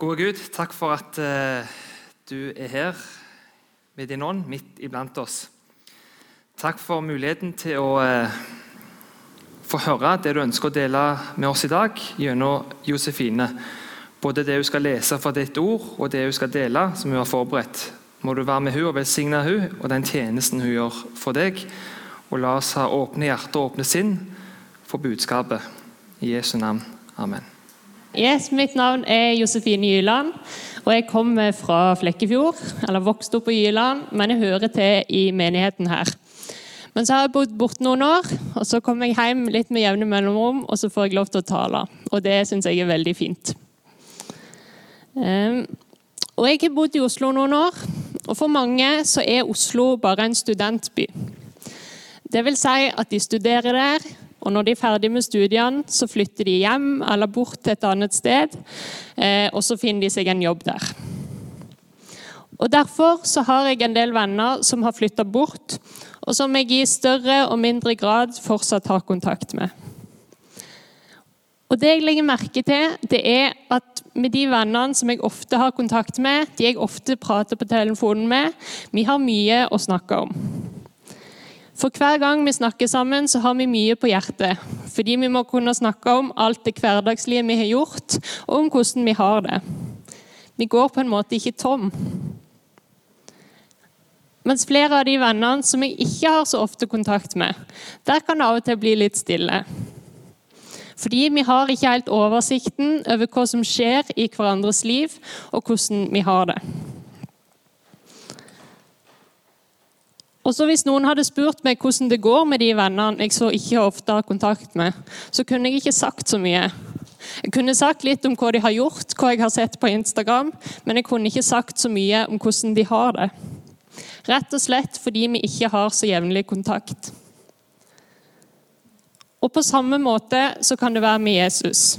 Gode Gud, takk for at eh, du er her med din ånd midt iblant oss. Takk for muligheten til å eh, få høre det du ønsker å dele med oss i dag gjennom Josefine. Både det hun skal lese fra ditt ord, og det hun skal dele, som hun har forberedt. Må du være med hun og velsigne hun og den tjenesten hun gjør for deg. Og la oss ha åpne hjerter og åpne sinn for budskapet. I Jesu navn. Amen. Yes, Mitt navn er Josefine Gyland, og jeg kommer fra Flekkefjord. Eller vokste opp på Gyland, men jeg hører til i menigheten her. Men så har jeg bodd borte noen år, og så kommer jeg hjem litt med jevne mellomrom, og så får jeg lov til å tale. Og det syns jeg er veldig fint. Um, og jeg har bodd i Oslo noen år, og for mange så er Oslo bare en studentby. Det vil si at de studerer der, og når de er ferdig med studiene, så flytter de hjem eller bort til et annet sted. Eh, og så finner de seg en jobb der. Og Derfor så har jeg en del venner som har flytta bort, og som jeg i større og mindre grad fortsatt har kontakt med. Og Det jeg legger merke til, det er at med de vennene som jeg ofte har kontakt med, de jeg ofte prater på telefonen med, vi har mye å snakke om. For hver gang vi snakker sammen, så har vi mye på hjertet. Fordi vi må kunne snakke om alt det hverdagslige vi har gjort, og om hvordan vi har det. Vi går på en måte ikke tom. Mens flere av de vennene som jeg ikke har så ofte kontakt med, der kan det av og til bli litt stille. Fordi vi har ikke helt oversikten over hva som skjer i hverandres liv, og hvordan vi har det. Og så Hvis noen hadde spurt meg hvordan det går med de vennene jeg så ikke ofte har kontakt med, så kunne jeg ikke sagt så mye. Jeg kunne sagt litt om hva de har gjort, hva jeg har sett på Instagram, men jeg kunne ikke sagt så mye om hvordan de har det. Rett og slett fordi vi ikke har så jevnlig kontakt. Og på samme måte så kan det være med Jesus.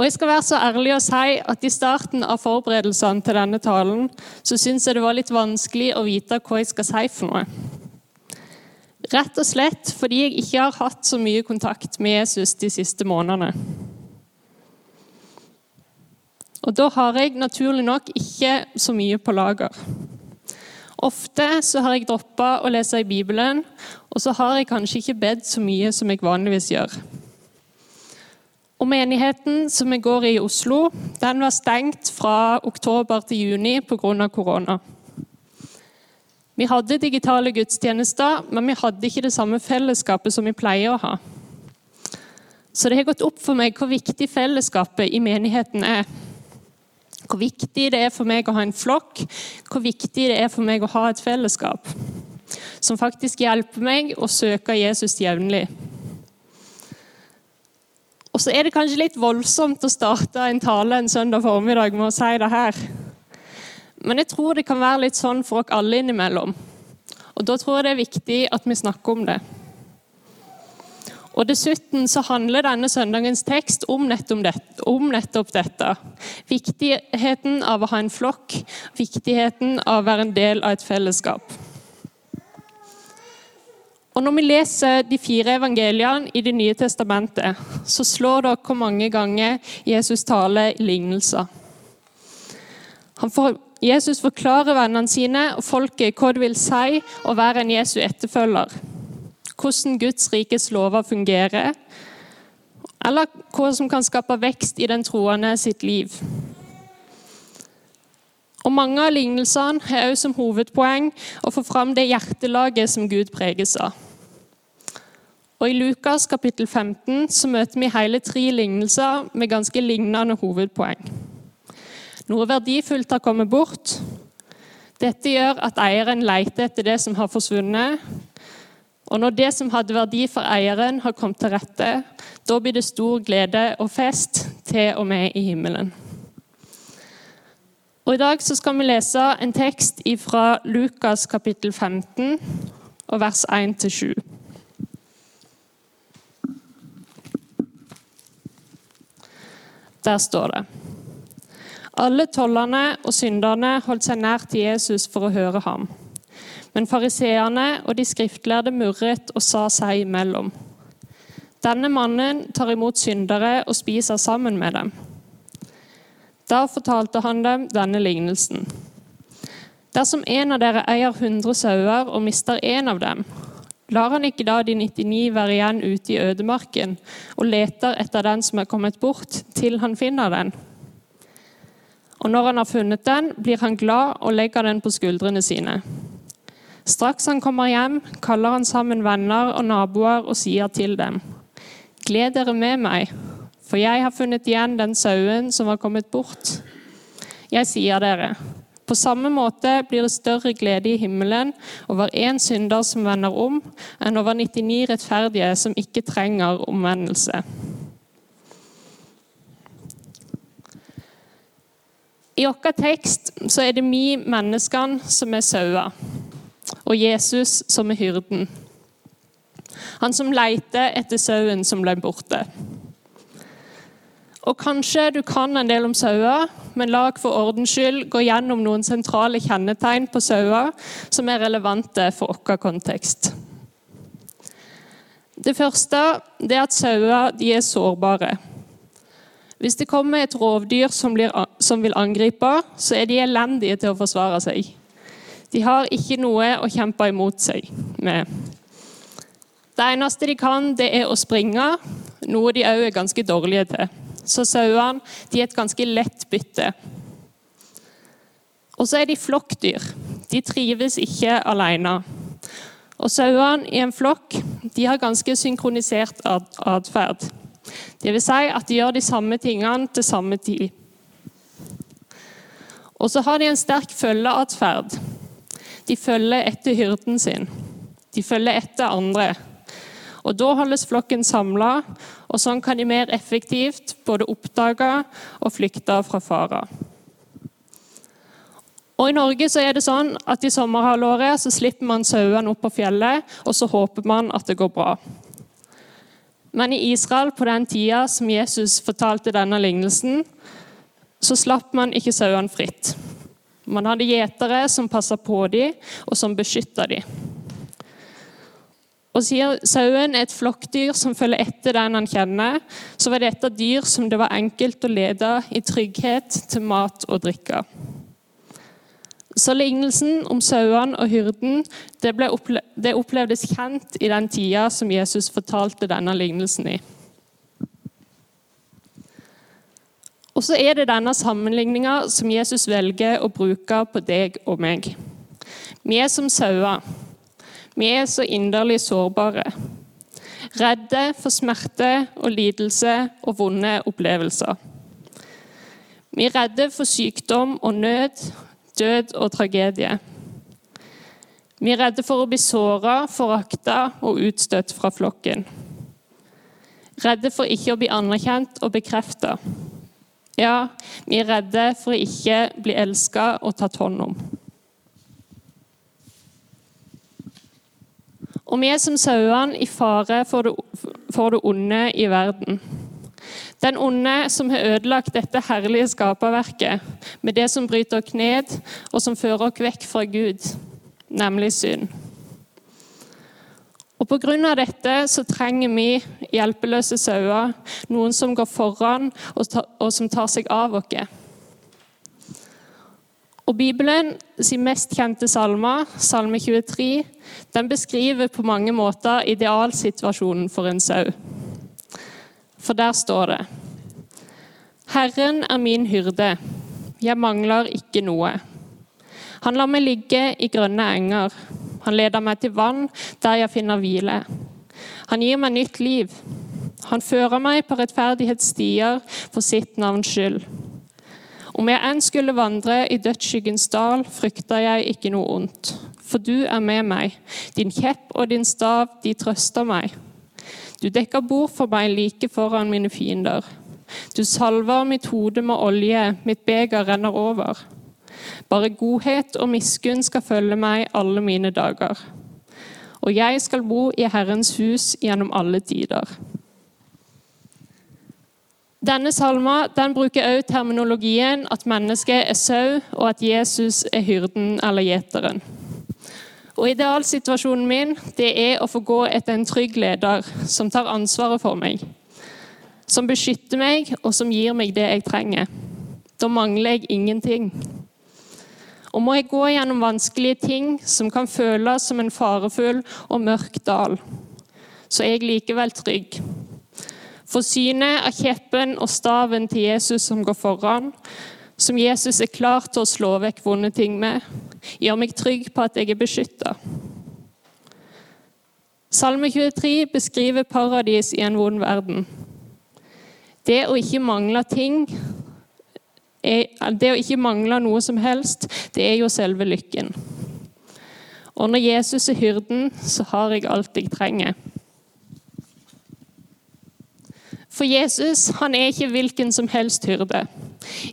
Og jeg skal være så ærlig å si at I starten av forberedelsene til denne talen så syns jeg det var litt vanskelig å vite hva jeg skal si for noe. Rett og slett fordi jeg ikke har hatt så mye kontakt med Jesus de siste månedene. Og da har jeg naturlig nok ikke så mye på lager. Ofte så har jeg droppa å lese i Bibelen, og så har jeg kanskje ikke bedt så mye som jeg vanligvis gjør. Og Menigheten som vi går i i Oslo, den var stengt fra oktober til juni pga. korona. Vi hadde digitale gudstjenester, men vi hadde ikke det samme fellesskapet som vi pleier å ha. Så det har gått opp for meg hvor viktig fellesskapet i menigheten er. Hvor viktig det er for meg å ha en flokk, hvor viktig det er for meg å ha et fellesskap. Som faktisk hjelper meg å søke Jesus jevnlig. Og så er det kanskje litt voldsomt å starte en tale en søndag formiddag med å si det her. Men jeg tror det kan være litt sånn for oss alle innimellom. Og da tror jeg det er viktig at vi snakker om det. Og Dessuten så handler denne søndagens tekst om nettopp, dette, om nettopp dette. Viktigheten av å ha en flokk, viktigheten av å være en del av et fellesskap. Og Når vi leser de fire evangeliene i Det nye testamentet, så slår det hvor mange ganger Jesus taler i lignelser. Får, Jesus forklarer vennene sine og folket hva det vil si å være en Jesu etterfølger. Hvordan Guds rikes lover fungerer, eller hva som kan skape vekst i den troende sitt liv. Og Mange av lignelsene har også som hovedpoeng å få fram det hjertelaget som Gud preges av. Og I Lukas kapittel 15 så møter vi hele tre lignelser med ganske lignende hovedpoeng. Noe verdifullt har kommet bort. Dette gjør at eieren leter etter det som har forsvunnet. Og når det som hadde verdi for eieren, har kommet til rette, da blir det stor glede og fest til og med i himmelen. Og I dag så skal vi lese en tekst fra Lukas kapittel 15, og vers 1-7. Der står det Alle tollerne og synderne holdt seg nær til Jesus for å høre ham. Men fariseerne og de skriftlærde murret og sa seg imellom. Denne mannen tar imot syndere og spiser sammen med dem. Da fortalte han dem denne lignelsen. Dersom en av dere eier 100 sauer og mister en av dem, lar han ikke da de 99 være igjen ute i ødemarken og leter etter den som er kommet bort, til han finner den? Og når han har funnet den, blir han glad og legger den på skuldrene sine. Straks han kommer hjem, kaller han sammen venner og naboer og sier til dem.: Gled dere med meg, for jeg har funnet igjen den sauen som var kommet bort. Jeg sier dere, på samme måte blir det større glede i himmelen over én synder som vender om, enn over 99 rettferdige som ikke trenger omvendelse. I vår tekst så er det vi menneskene som er sauer, og Jesus som er hyrden. Han som leter etter sauen som ble borte. Og Kanskje du kan en del om sauer, men lag for ordens skyld gå gjennom noen sentrale kjennetegn på sauer som er relevante for vår kontekst. Det første er at sauer er sårbare. Hvis det kommer et rovdyr som, blir, som vil angripe, så er de elendige til å forsvare seg. De har ikke noe å kjempe imot seg med. Det eneste de kan, det er å springe, noe de òg er ganske dårlige til. Så sauene er et ganske lett bytte. Og så er de flokkdyr. De trives ikke alene. Og sauene i en flokk de har ganske synkronisert atferd. Dvs. Si at de gjør de samme tingene til samme tid. Og så har de en sterk følgeatferd. De følger etter hyrden sin. De følger etter andre. Og Da holdes flokken samla, og sånn kan de mer effektivt både oppdage og flykte fra fara. Og I Norge så er det sånn at i sommerhalvåret så slipper man sauene opp på fjellet, og så håper man at det går bra. Men i Israel på den tida som Jesus fortalte denne lignelsen, så slapp man ikke sauene fritt. Man hadde gjetere som passa på dem, og som beskytta dem. Og sier sauen er et flokkdyr som følger etter den han kjenner, så var dette dyr som det var enkelt å lede i trygghet til mat og drikke. Så lignelsen om sauene og hyrden det, opple det opplevdes kjent i den tida som Jesus fortalte denne lignelsen i. Og så er det denne sammenligninga som Jesus velger å bruke på deg og meg. Vi er som sauer. Vi er så inderlig sårbare. Redde for smerte og lidelse og vonde opplevelser. Vi er redde for sykdom og nød, død og tragedie. Vi er redde for å bli såra, forakta og utstøtt fra flokken. Redde for ikke å bli anerkjent og bekrefta. Ja, vi er redde for å ikke bli elska og tatt hånd om. Og vi er som sauene i fare for det, for det onde i verden. Den onde som har ødelagt dette herlige skaperverket med det som bryter oss ned, og som fører oss vekk fra Gud, nemlig synd. Og Pga. dette så trenger vi hjelpeløse sauer, noen som går foran og, og som tar seg av oss. Og Bibelen sin mest kjente salme, salme 23, den beskriver på mange måter idealsituasjonen for en sau. For der står det Herren er min hyrde, jeg mangler ikke noe. Han lar meg ligge i grønne enger. Han leder meg til vann der jeg finner hvile. Han gir meg nytt liv. Han fører meg på rettferdighetsstier for sitt navns skyld. Om jeg enn skulle vandre i dødsskyggens dal, frykter jeg ikke noe ondt. For du er med meg. Din kjepp og din stav, de trøster meg. Du dekker bord for meg like foran mine fiender. Du salver mitt hode med olje, mitt beger renner over. Bare godhet og miskunn skal følge meg alle mine dager. Og jeg skal bo i Herrens hus gjennom alle tider. Denne salma den bruker også terminologien at mennesket er sau, og at Jesus er hyrden eller gjeteren. Og Idealsituasjonen min det er å få gå etter en trygg leder som tar ansvaret for meg. Som beskytter meg, og som gir meg det jeg trenger. Da mangler jeg ingenting. Og må jeg gå gjennom vanskelige ting som kan føles som en farefull og mørk dal, så er jeg likevel trygg. For synet av kjeppen og staven til Jesus som går foran, som Jesus er klar til å slå vekk vonde ting med, gjør meg trygg på at jeg er beskytta. Salme 23 beskriver paradis i en vond verden. Det å ikke mangle ting det å ikke mangle noe som helst, det er jo selve lykken. Og når Jesus er hyrden, så har jeg alt jeg trenger. For Jesus han er ikke hvilken som helst hyrde.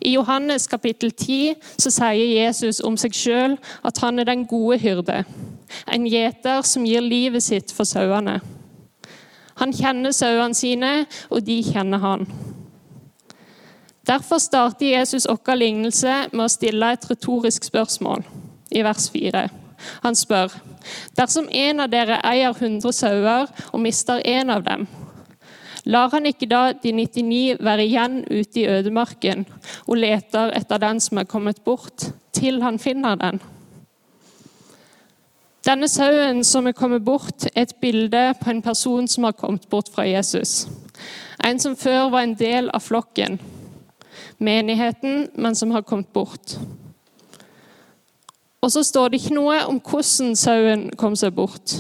I Johannes kapittel 10 så sier Jesus om seg sjøl at han er den gode hyrde. En gjeter som gir livet sitt for sauene. Han kjenner sauene sine, og de kjenner han. Derfor starter Jesus vår lignelse med å stille et retorisk spørsmål i vers 4. Han spør dersom en av dere eier 100 sauer og mister en av dem, lar han ikke da de 99 være igjen ute i ødemarken og leter etter den som er kommet bort, til han finner den? Denne sauen som er kommet bort, er et bilde på en person som har kommet bort fra Jesus. En som før var en del av flokken menigheten, men som har kommet bort. Og så står det ikke noe om hvordan sauen kom seg bort.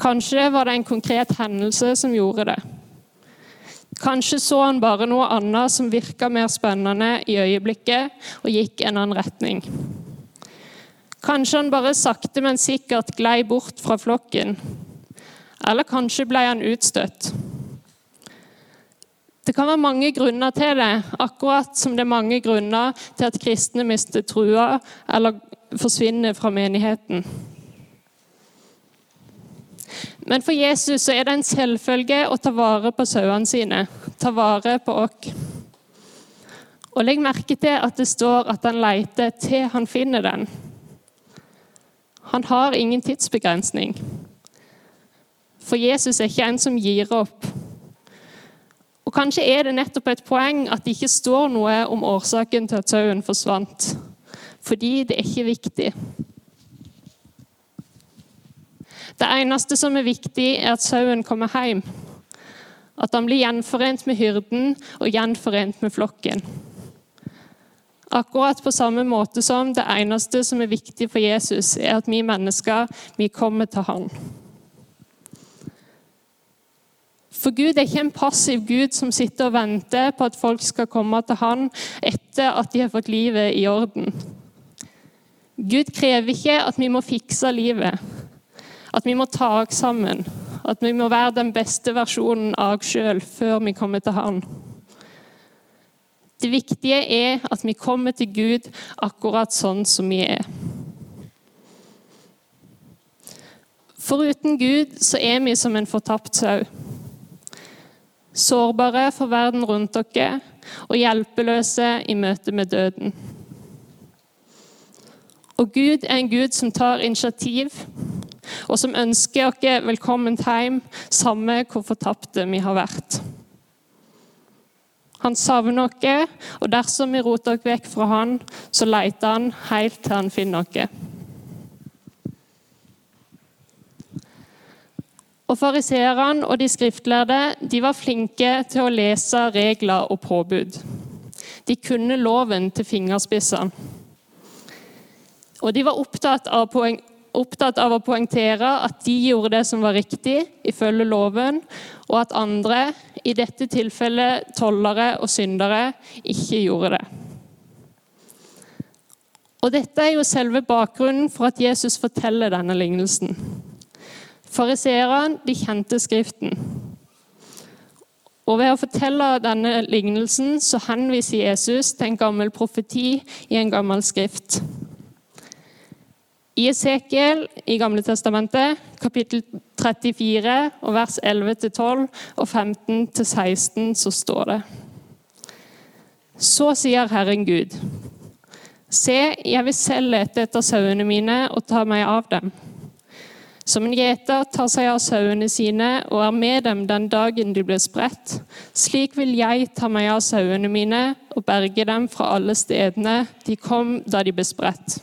Kanskje var det en konkret hendelse som gjorde det. Kanskje så han bare noe annet som virka mer spennende i øyeblikket, og gikk en annen retning. Kanskje han bare sakte, men sikkert glei bort fra flokken. Eller kanskje ble han utstøtt. Det kan være mange grunner til det, akkurat som det er mange grunner til at kristne mister trua eller forsvinner fra menigheten. Men for Jesus er det en selvfølge å ta vare på sauene sine, ta vare på oss. Og Legg merke til at det står at han leter til han finner den. Han har ingen tidsbegrensning. For Jesus er ikke en som gir opp. Og Kanskje er det nettopp et poeng at det ikke står noe om årsaken til at sauen forsvant. Fordi det er ikke viktig. Det eneste som er viktig, er at sauen kommer hjem. At han blir gjenforent med hyrden og gjenforent med flokken. Akkurat på samme måte som det eneste som er viktig for Jesus, er at vi mennesker vi kommer til Han. For Gud er ikke en passiv Gud som sitter og venter på at folk skal komme til Han etter at de har fått livet i orden. Gud krever ikke at vi må fikse livet, at vi må ta oss sammen, at vi må være den beste versjonen av oss sjøl før vi kommer til Han. Det viktige er at vi kommer til Gud akkurat sånn som vi er. Foruten Gud så er vi som en fortapt sau sårbare for verden rundt dere og hjelpeløse i møte med døden. Og Gud er en Gud som tar initiativ, og som ønsker dere velkommen hjem, samme hvor fortapte vi har vært. Han savner oss, og dersom vi roter oss vekk fra han, så leter han helt til han finner oss. Og Fariseerne og de skriftlærde de var flinke til å lese regler og påbud. De kunne loven til fingerspissene. Og de var opptatt av, opptatt av, å poengtere at de gjorde det som var riktig ifølge loven, og at andre, i dette tilfellet tollere og syndere, ikke gjorde det. Og Dette er jo selve bakgrunnen for at Jesus forteller denne lignelsen. Fariseerne kjente Skriften. Og Ved å fortelle denne lignelsen så henviser Jesus til en gammel profeti i en gammel skrift. I Esekiel i Gamle Testamentet, kapittel 34, og vers 11-12 og 15-16, så står det Så sier Herren Gud, se, jeg vil selv lete etter sauene mine og ta meg av dem. Som en gjeter tar seg av sauene sine og er med dem den dagen de blir spredt, slik vil jeg ta meg av sauene mine og berge dem fra alle stedene de kom da de ble spredt.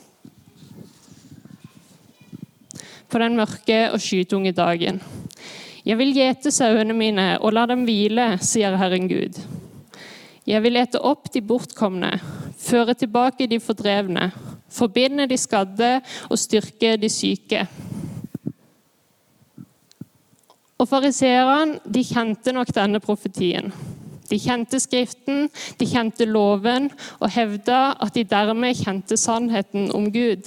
På den mørke og skytunge dagen. Jeg vil gjete sauene mine og la dem hvile, sier Herren Gud. Jeg vil ete opp de bortkomne, føre tilbake de fordrevne, forbinde de skadde og styrke de syke. Og Fariseerne de kjente nok denne profetien. De kjente Skriften, de kjente loven og hevda at de dermed kjente sannheten om Gud.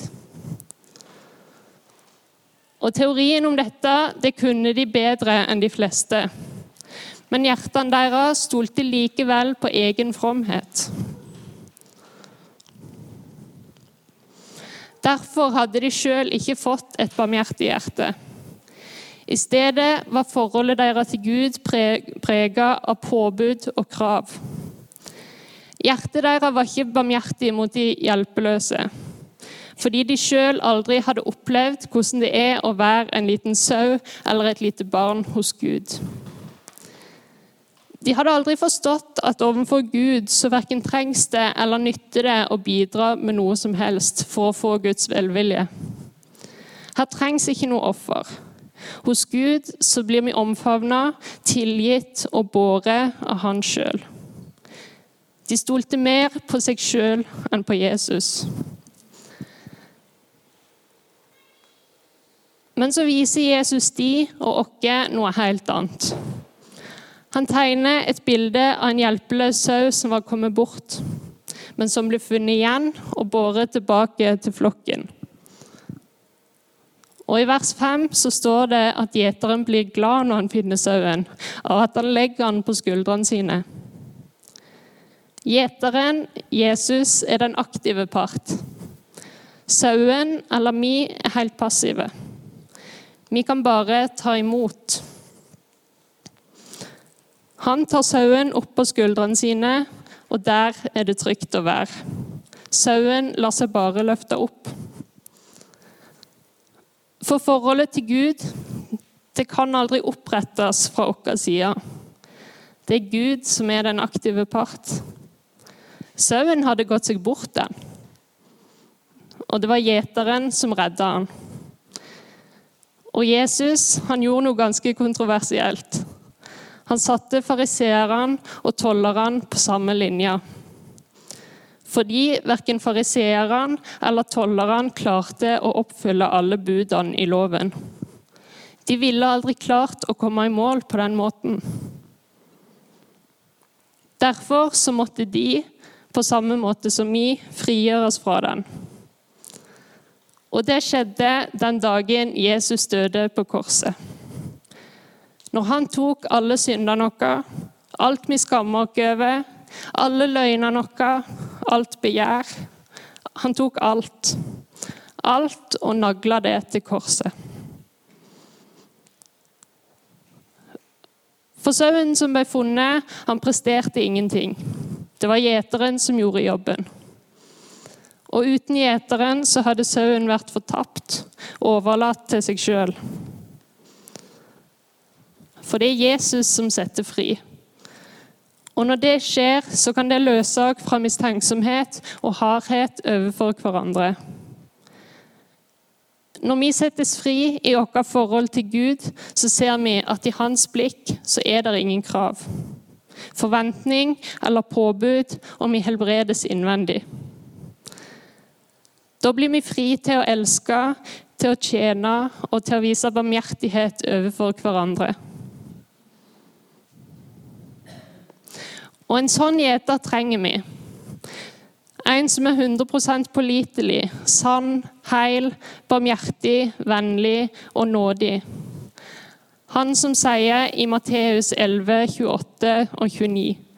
Og Teorien om dette det kunne de bedre enn de fleste. Men hjertene deres stolte likevel på egen fromhet. Derfor hadde de sjøl ikke fått et barmhjertig hjerte. I stedet var forholdet deres til Gud prega av påbud og krav. Hjertet deres var ikke barmhjertig mot de hjelpeløse, fordi de sjøl aldri hadde opplevd hvordan det er å være en liten sau eller et lite barn hos Gud. De hadde aldri forstått at overfor Gud så verken trengs det eller nytter det å bidra med noe som helst for å få Guds velvilje. Her trengs ikke noe offer. Hos Gud så blir vi omfavna, tilgitt og båret av Han sjøl. De stolte mer på seg sjøl enn på Jesus. Men så viser Jesus de og oss noe helt annet. Han tegner et bilde av en hjelpeløs sau som var kommet bort, men som ble funnet igjen og båret tilbake til flokken. Og I vers 5 så står det at gjeteren blir glad når han finner sauen, og at han legger den på skuldrene sine. Gjeteren, Jesus, er den aktive part. Sauen, eller vi, er helt passive. Vi kan bare ta imot. Han tar sauen opp på skuldrene sine, og der er det trygt å være. Sauen lar seg bare løfte opp. For forholdet til Gud det kan aldri opprettes fra vår side. Det er Gud som er den aktive part. Sauen hadde gått seg bort, den. Og det var gjeteren som redda han. Og Jesus han gjorde noe ganske kontroversielt. Han satte fariseerne og tollerne på samme linje fordi verken fariseerne eller tollerne klarte å oppfylle alle budene i loven. De ville aldri klart å komme i mål på den måten. Derfor så måtte de, på samme måte som vi, frigjøres fra den. Og det skjedde den dagen Jesus døde på korset. Når han tok alle syndene våre, alt vi skammer oss over, alle løgnene våre, alt begjær. Han tok alt. Alt og nagla det til korset. For sauen som ble funnet, han presterte ingenting. Det var gjeteren som gjorde jobben. Og uten gjeteren så hadde sauen vært fortapt, overlatt til seg sjøl. For det er Jesus som setter fri. Og Når det skjer, så kan det løse oss fra mistenksomhet og hardhet overfor hverandre. Når vi settes fri i vårt forhold til Gud, så ser vi at i hans blikk så er det ingen krav, forventning eller påbud om vi helbredes innvendig. Da blir vi fri til å elske, til å tjene og til å vise barmhjertighet overfor hverandre. Og en sånn gjeter trenger vi. En som er 100% pålitelig, sann, heil, barmhjertig, vennlig og nådig. Han som sier i Matteus 11, 28 og 29.: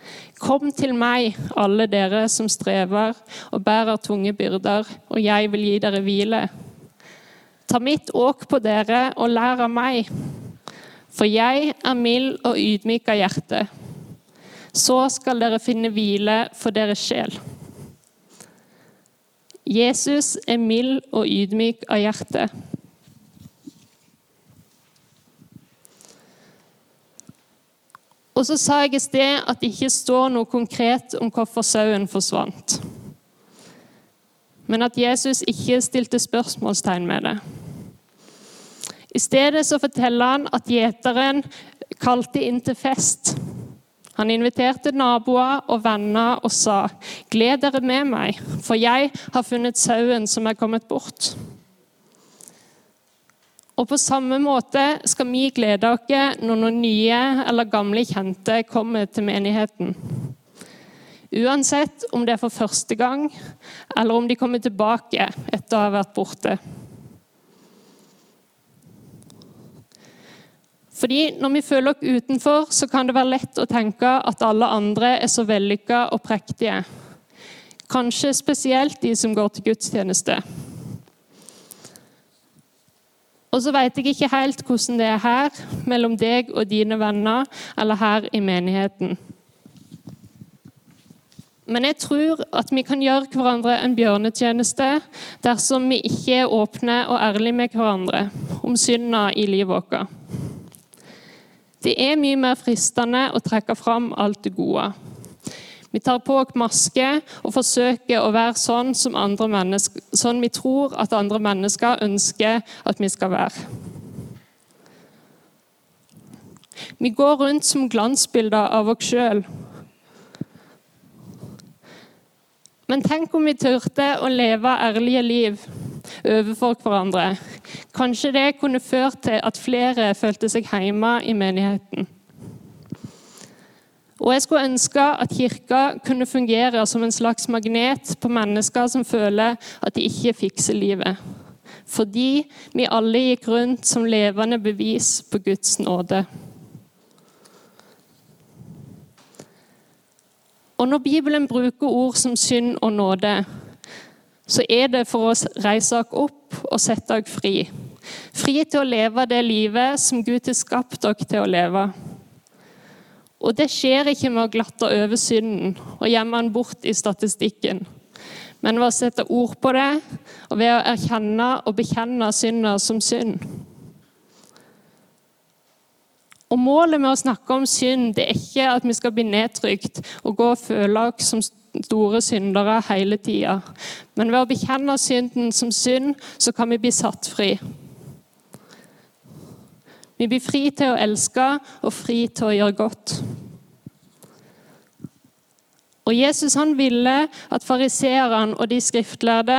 Kom til meg, alle dere som strever og bærer tunge byrder, og jeg vil gi dere hvile. Ta mitt åk på dere og lær av meg, for jeg er mild og ydmyk av hjerte så skal dere finne hvile for deres sjel. Jesus er mild og ydmyk av hjerte. Og så sa jeg i sted at det ikke står noe konkret om hvorfor sauen forsvant. Men at Jesus ikke stilte spørsmålstegn med det. I stedet så forteller han at gjeteren kalte inn til fest. Han inviterte naboer og venner og sa, 'Gled dere med meg, for jeg har funnet sauen som er kommet bort.' Og På samme måte skal vi glede oss når noen nye eller gamle kjente kommer til menigheten. Uansett om det er for første gang, eller om de kommer tilbake etter å ha vært borte. Fordi Når vi føler oss utenfor, så kan det være lett å tenke at alle andre er så vellykka og prektige. Kanskje spesielt de som går til gudstjeneste. Og så vet jeg ikke helt hvordan det er her, mellom deg og dine venner, eller her i menigheten. Men jeg tror at vi kan gjøre hverandre en bjørnetjeneste dersom vi ikke er åpne og ærlige med hverandre om synda i livet vårt. Det er mye mer fristende å trekke fram alt det gode. Vi tar på oss maske og forsøker å være sånn, sånn vi tror at andre mennesker ønsker at vi skal være. Vi går rundt som glansbilder av oss sjøl. Men tenk om vi turte å leve ærlige liv overfor hverandre. Kanskje det kunne ført til at flere følte seg hjemme i menigheten. Og Jeg skulle ønske at kirka kunne fungere som en slags magnet på mennesker som føler at de ikke fikser livet. Fordi vi alle gikk rundt som levende bevis på Guds nåde. Og Når Bibelen bruker ord som synd og nåde, så er det for å reise oss opp og sette oss fri. Fri til å leve det livet som Gud har skapt dere til å leve. Og Det skjer ikke med å glatte over synden og gjemme den bort i statistikken, men ved å sette ord på det og ved å erkjenne og bekjenne synder som synd. Og Målet med å snakke om synd det er ikke at vi skal bli nedtrykt og gå og føle oss som store syndere hele tida. Men ved å bekjenne synden som synd, så kan vi bli satt fri. Vi blir fri til å elske og fri til å gjøre godt. Og Jesus han ville at fariseerne og de skriftlærde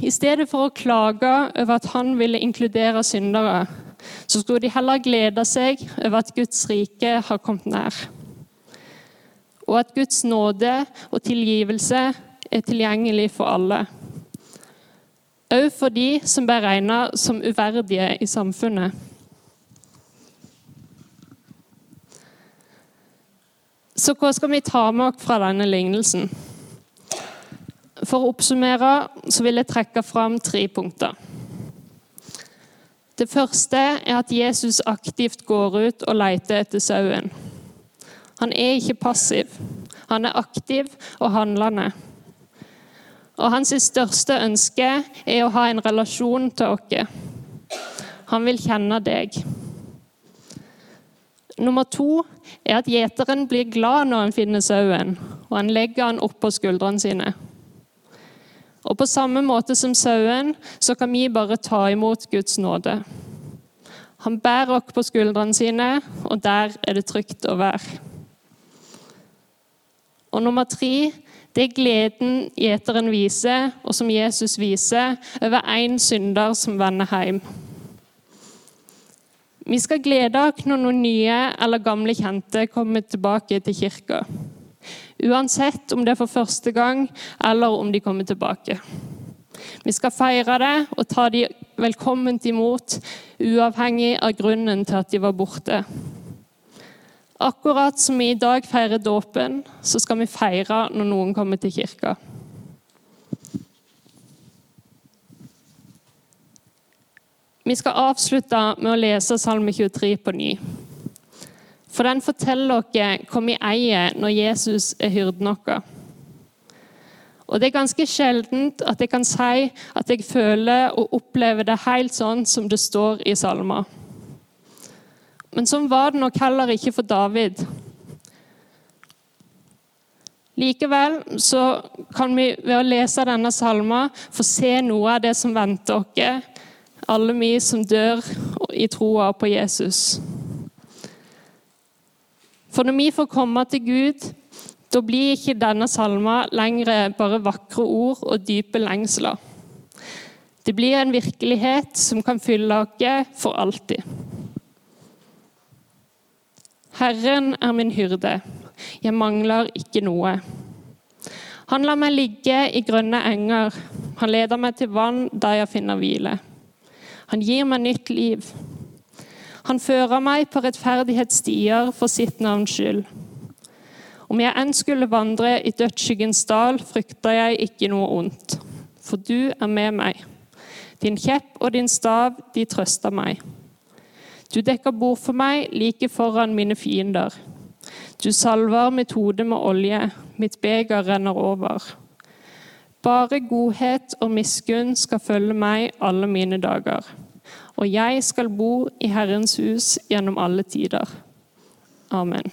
i stedet for å klage over at han ville inkludere syndere, så skulle de heller glede seg over at Guds rike har kommet nær og at Guds nåde og tilgivelse er tilgjengelig for alle. Òg for de som ble regna som uverdige i samfunnet. Så hva skal vi ta med oss fra denne lignelsen? For å oppsummere så vil jeg trekke fram tre punkter. Det første er at Jesus aktivt går ut og leter etter sauen. Han er ikke passiv. Han er aktiv og handlende. Og hans største ønske er å ha en relasjon til oss. Han vil kjenne deg. Nummer to er at gjeteren blir glad når han finner sauen, og han legger han opp på skuldrene sine. Og På samme måte som sauen så kan vi bare ta imot Guds nåde. Han bærer oss på skuldrene sine, og der er det trygt å være. Og nummer tre det er gleden gjeteren viser, og som Jesus viser, over én synder som vender hjem. Vi skal glede oss når noen nye eller gamle kjente kommer tilbake til kirka. Uansett om det er for første gang, eller om de kommer tilbake. Vi skal feire det og ta de velkomment imot, uavhengig av grunnen til at de var borte. Akkurat som vi i dag feirer dåpen, så skal vi feire når noen kommer til kirka. Vi skal avslutte med å lese Salme 23 på ny. For den forteller oss hva vi eier når Jesus er hyrden vår. Og Det er ganske sjeldent at jeg kan si at jeg føler og opplever det helt sånn som det står i salmer. Men sånn var det nok heller ikke for David. Likevel så kan vi ved å lese denne salma få se noe av det som venter oss, alle vi som dør i troa på Jesus. For når vi får komme til Gud, da blir ikke denne salma lenger bare vakre ord og dype lengsler. Det blir en virkelighet som kan fylle oss for alltid. Herren er min hyrde, jeg mangler ikke noe. Han lar meg ligge i grønne enger, han leder meg til vann der jeg finner hvile. Han gir meg nytt liv. Han fører meg på rettferdighetsstier for sitt navns skyld. Om jeg enn skulle vandre i dødsskyggens dal, frykter jeg ikke noe ondt, for du er med meg. Din kjepp og din stav, de trøster meg. Du dekker bord for meg like foran mine fiender. Du salver mitt hode med olje, mitt beger renner over. Bare godhet og miskunn skal følge meg alle mine dager. Og jeg skal bo i Herrens hus gjennom alle tider. Amen.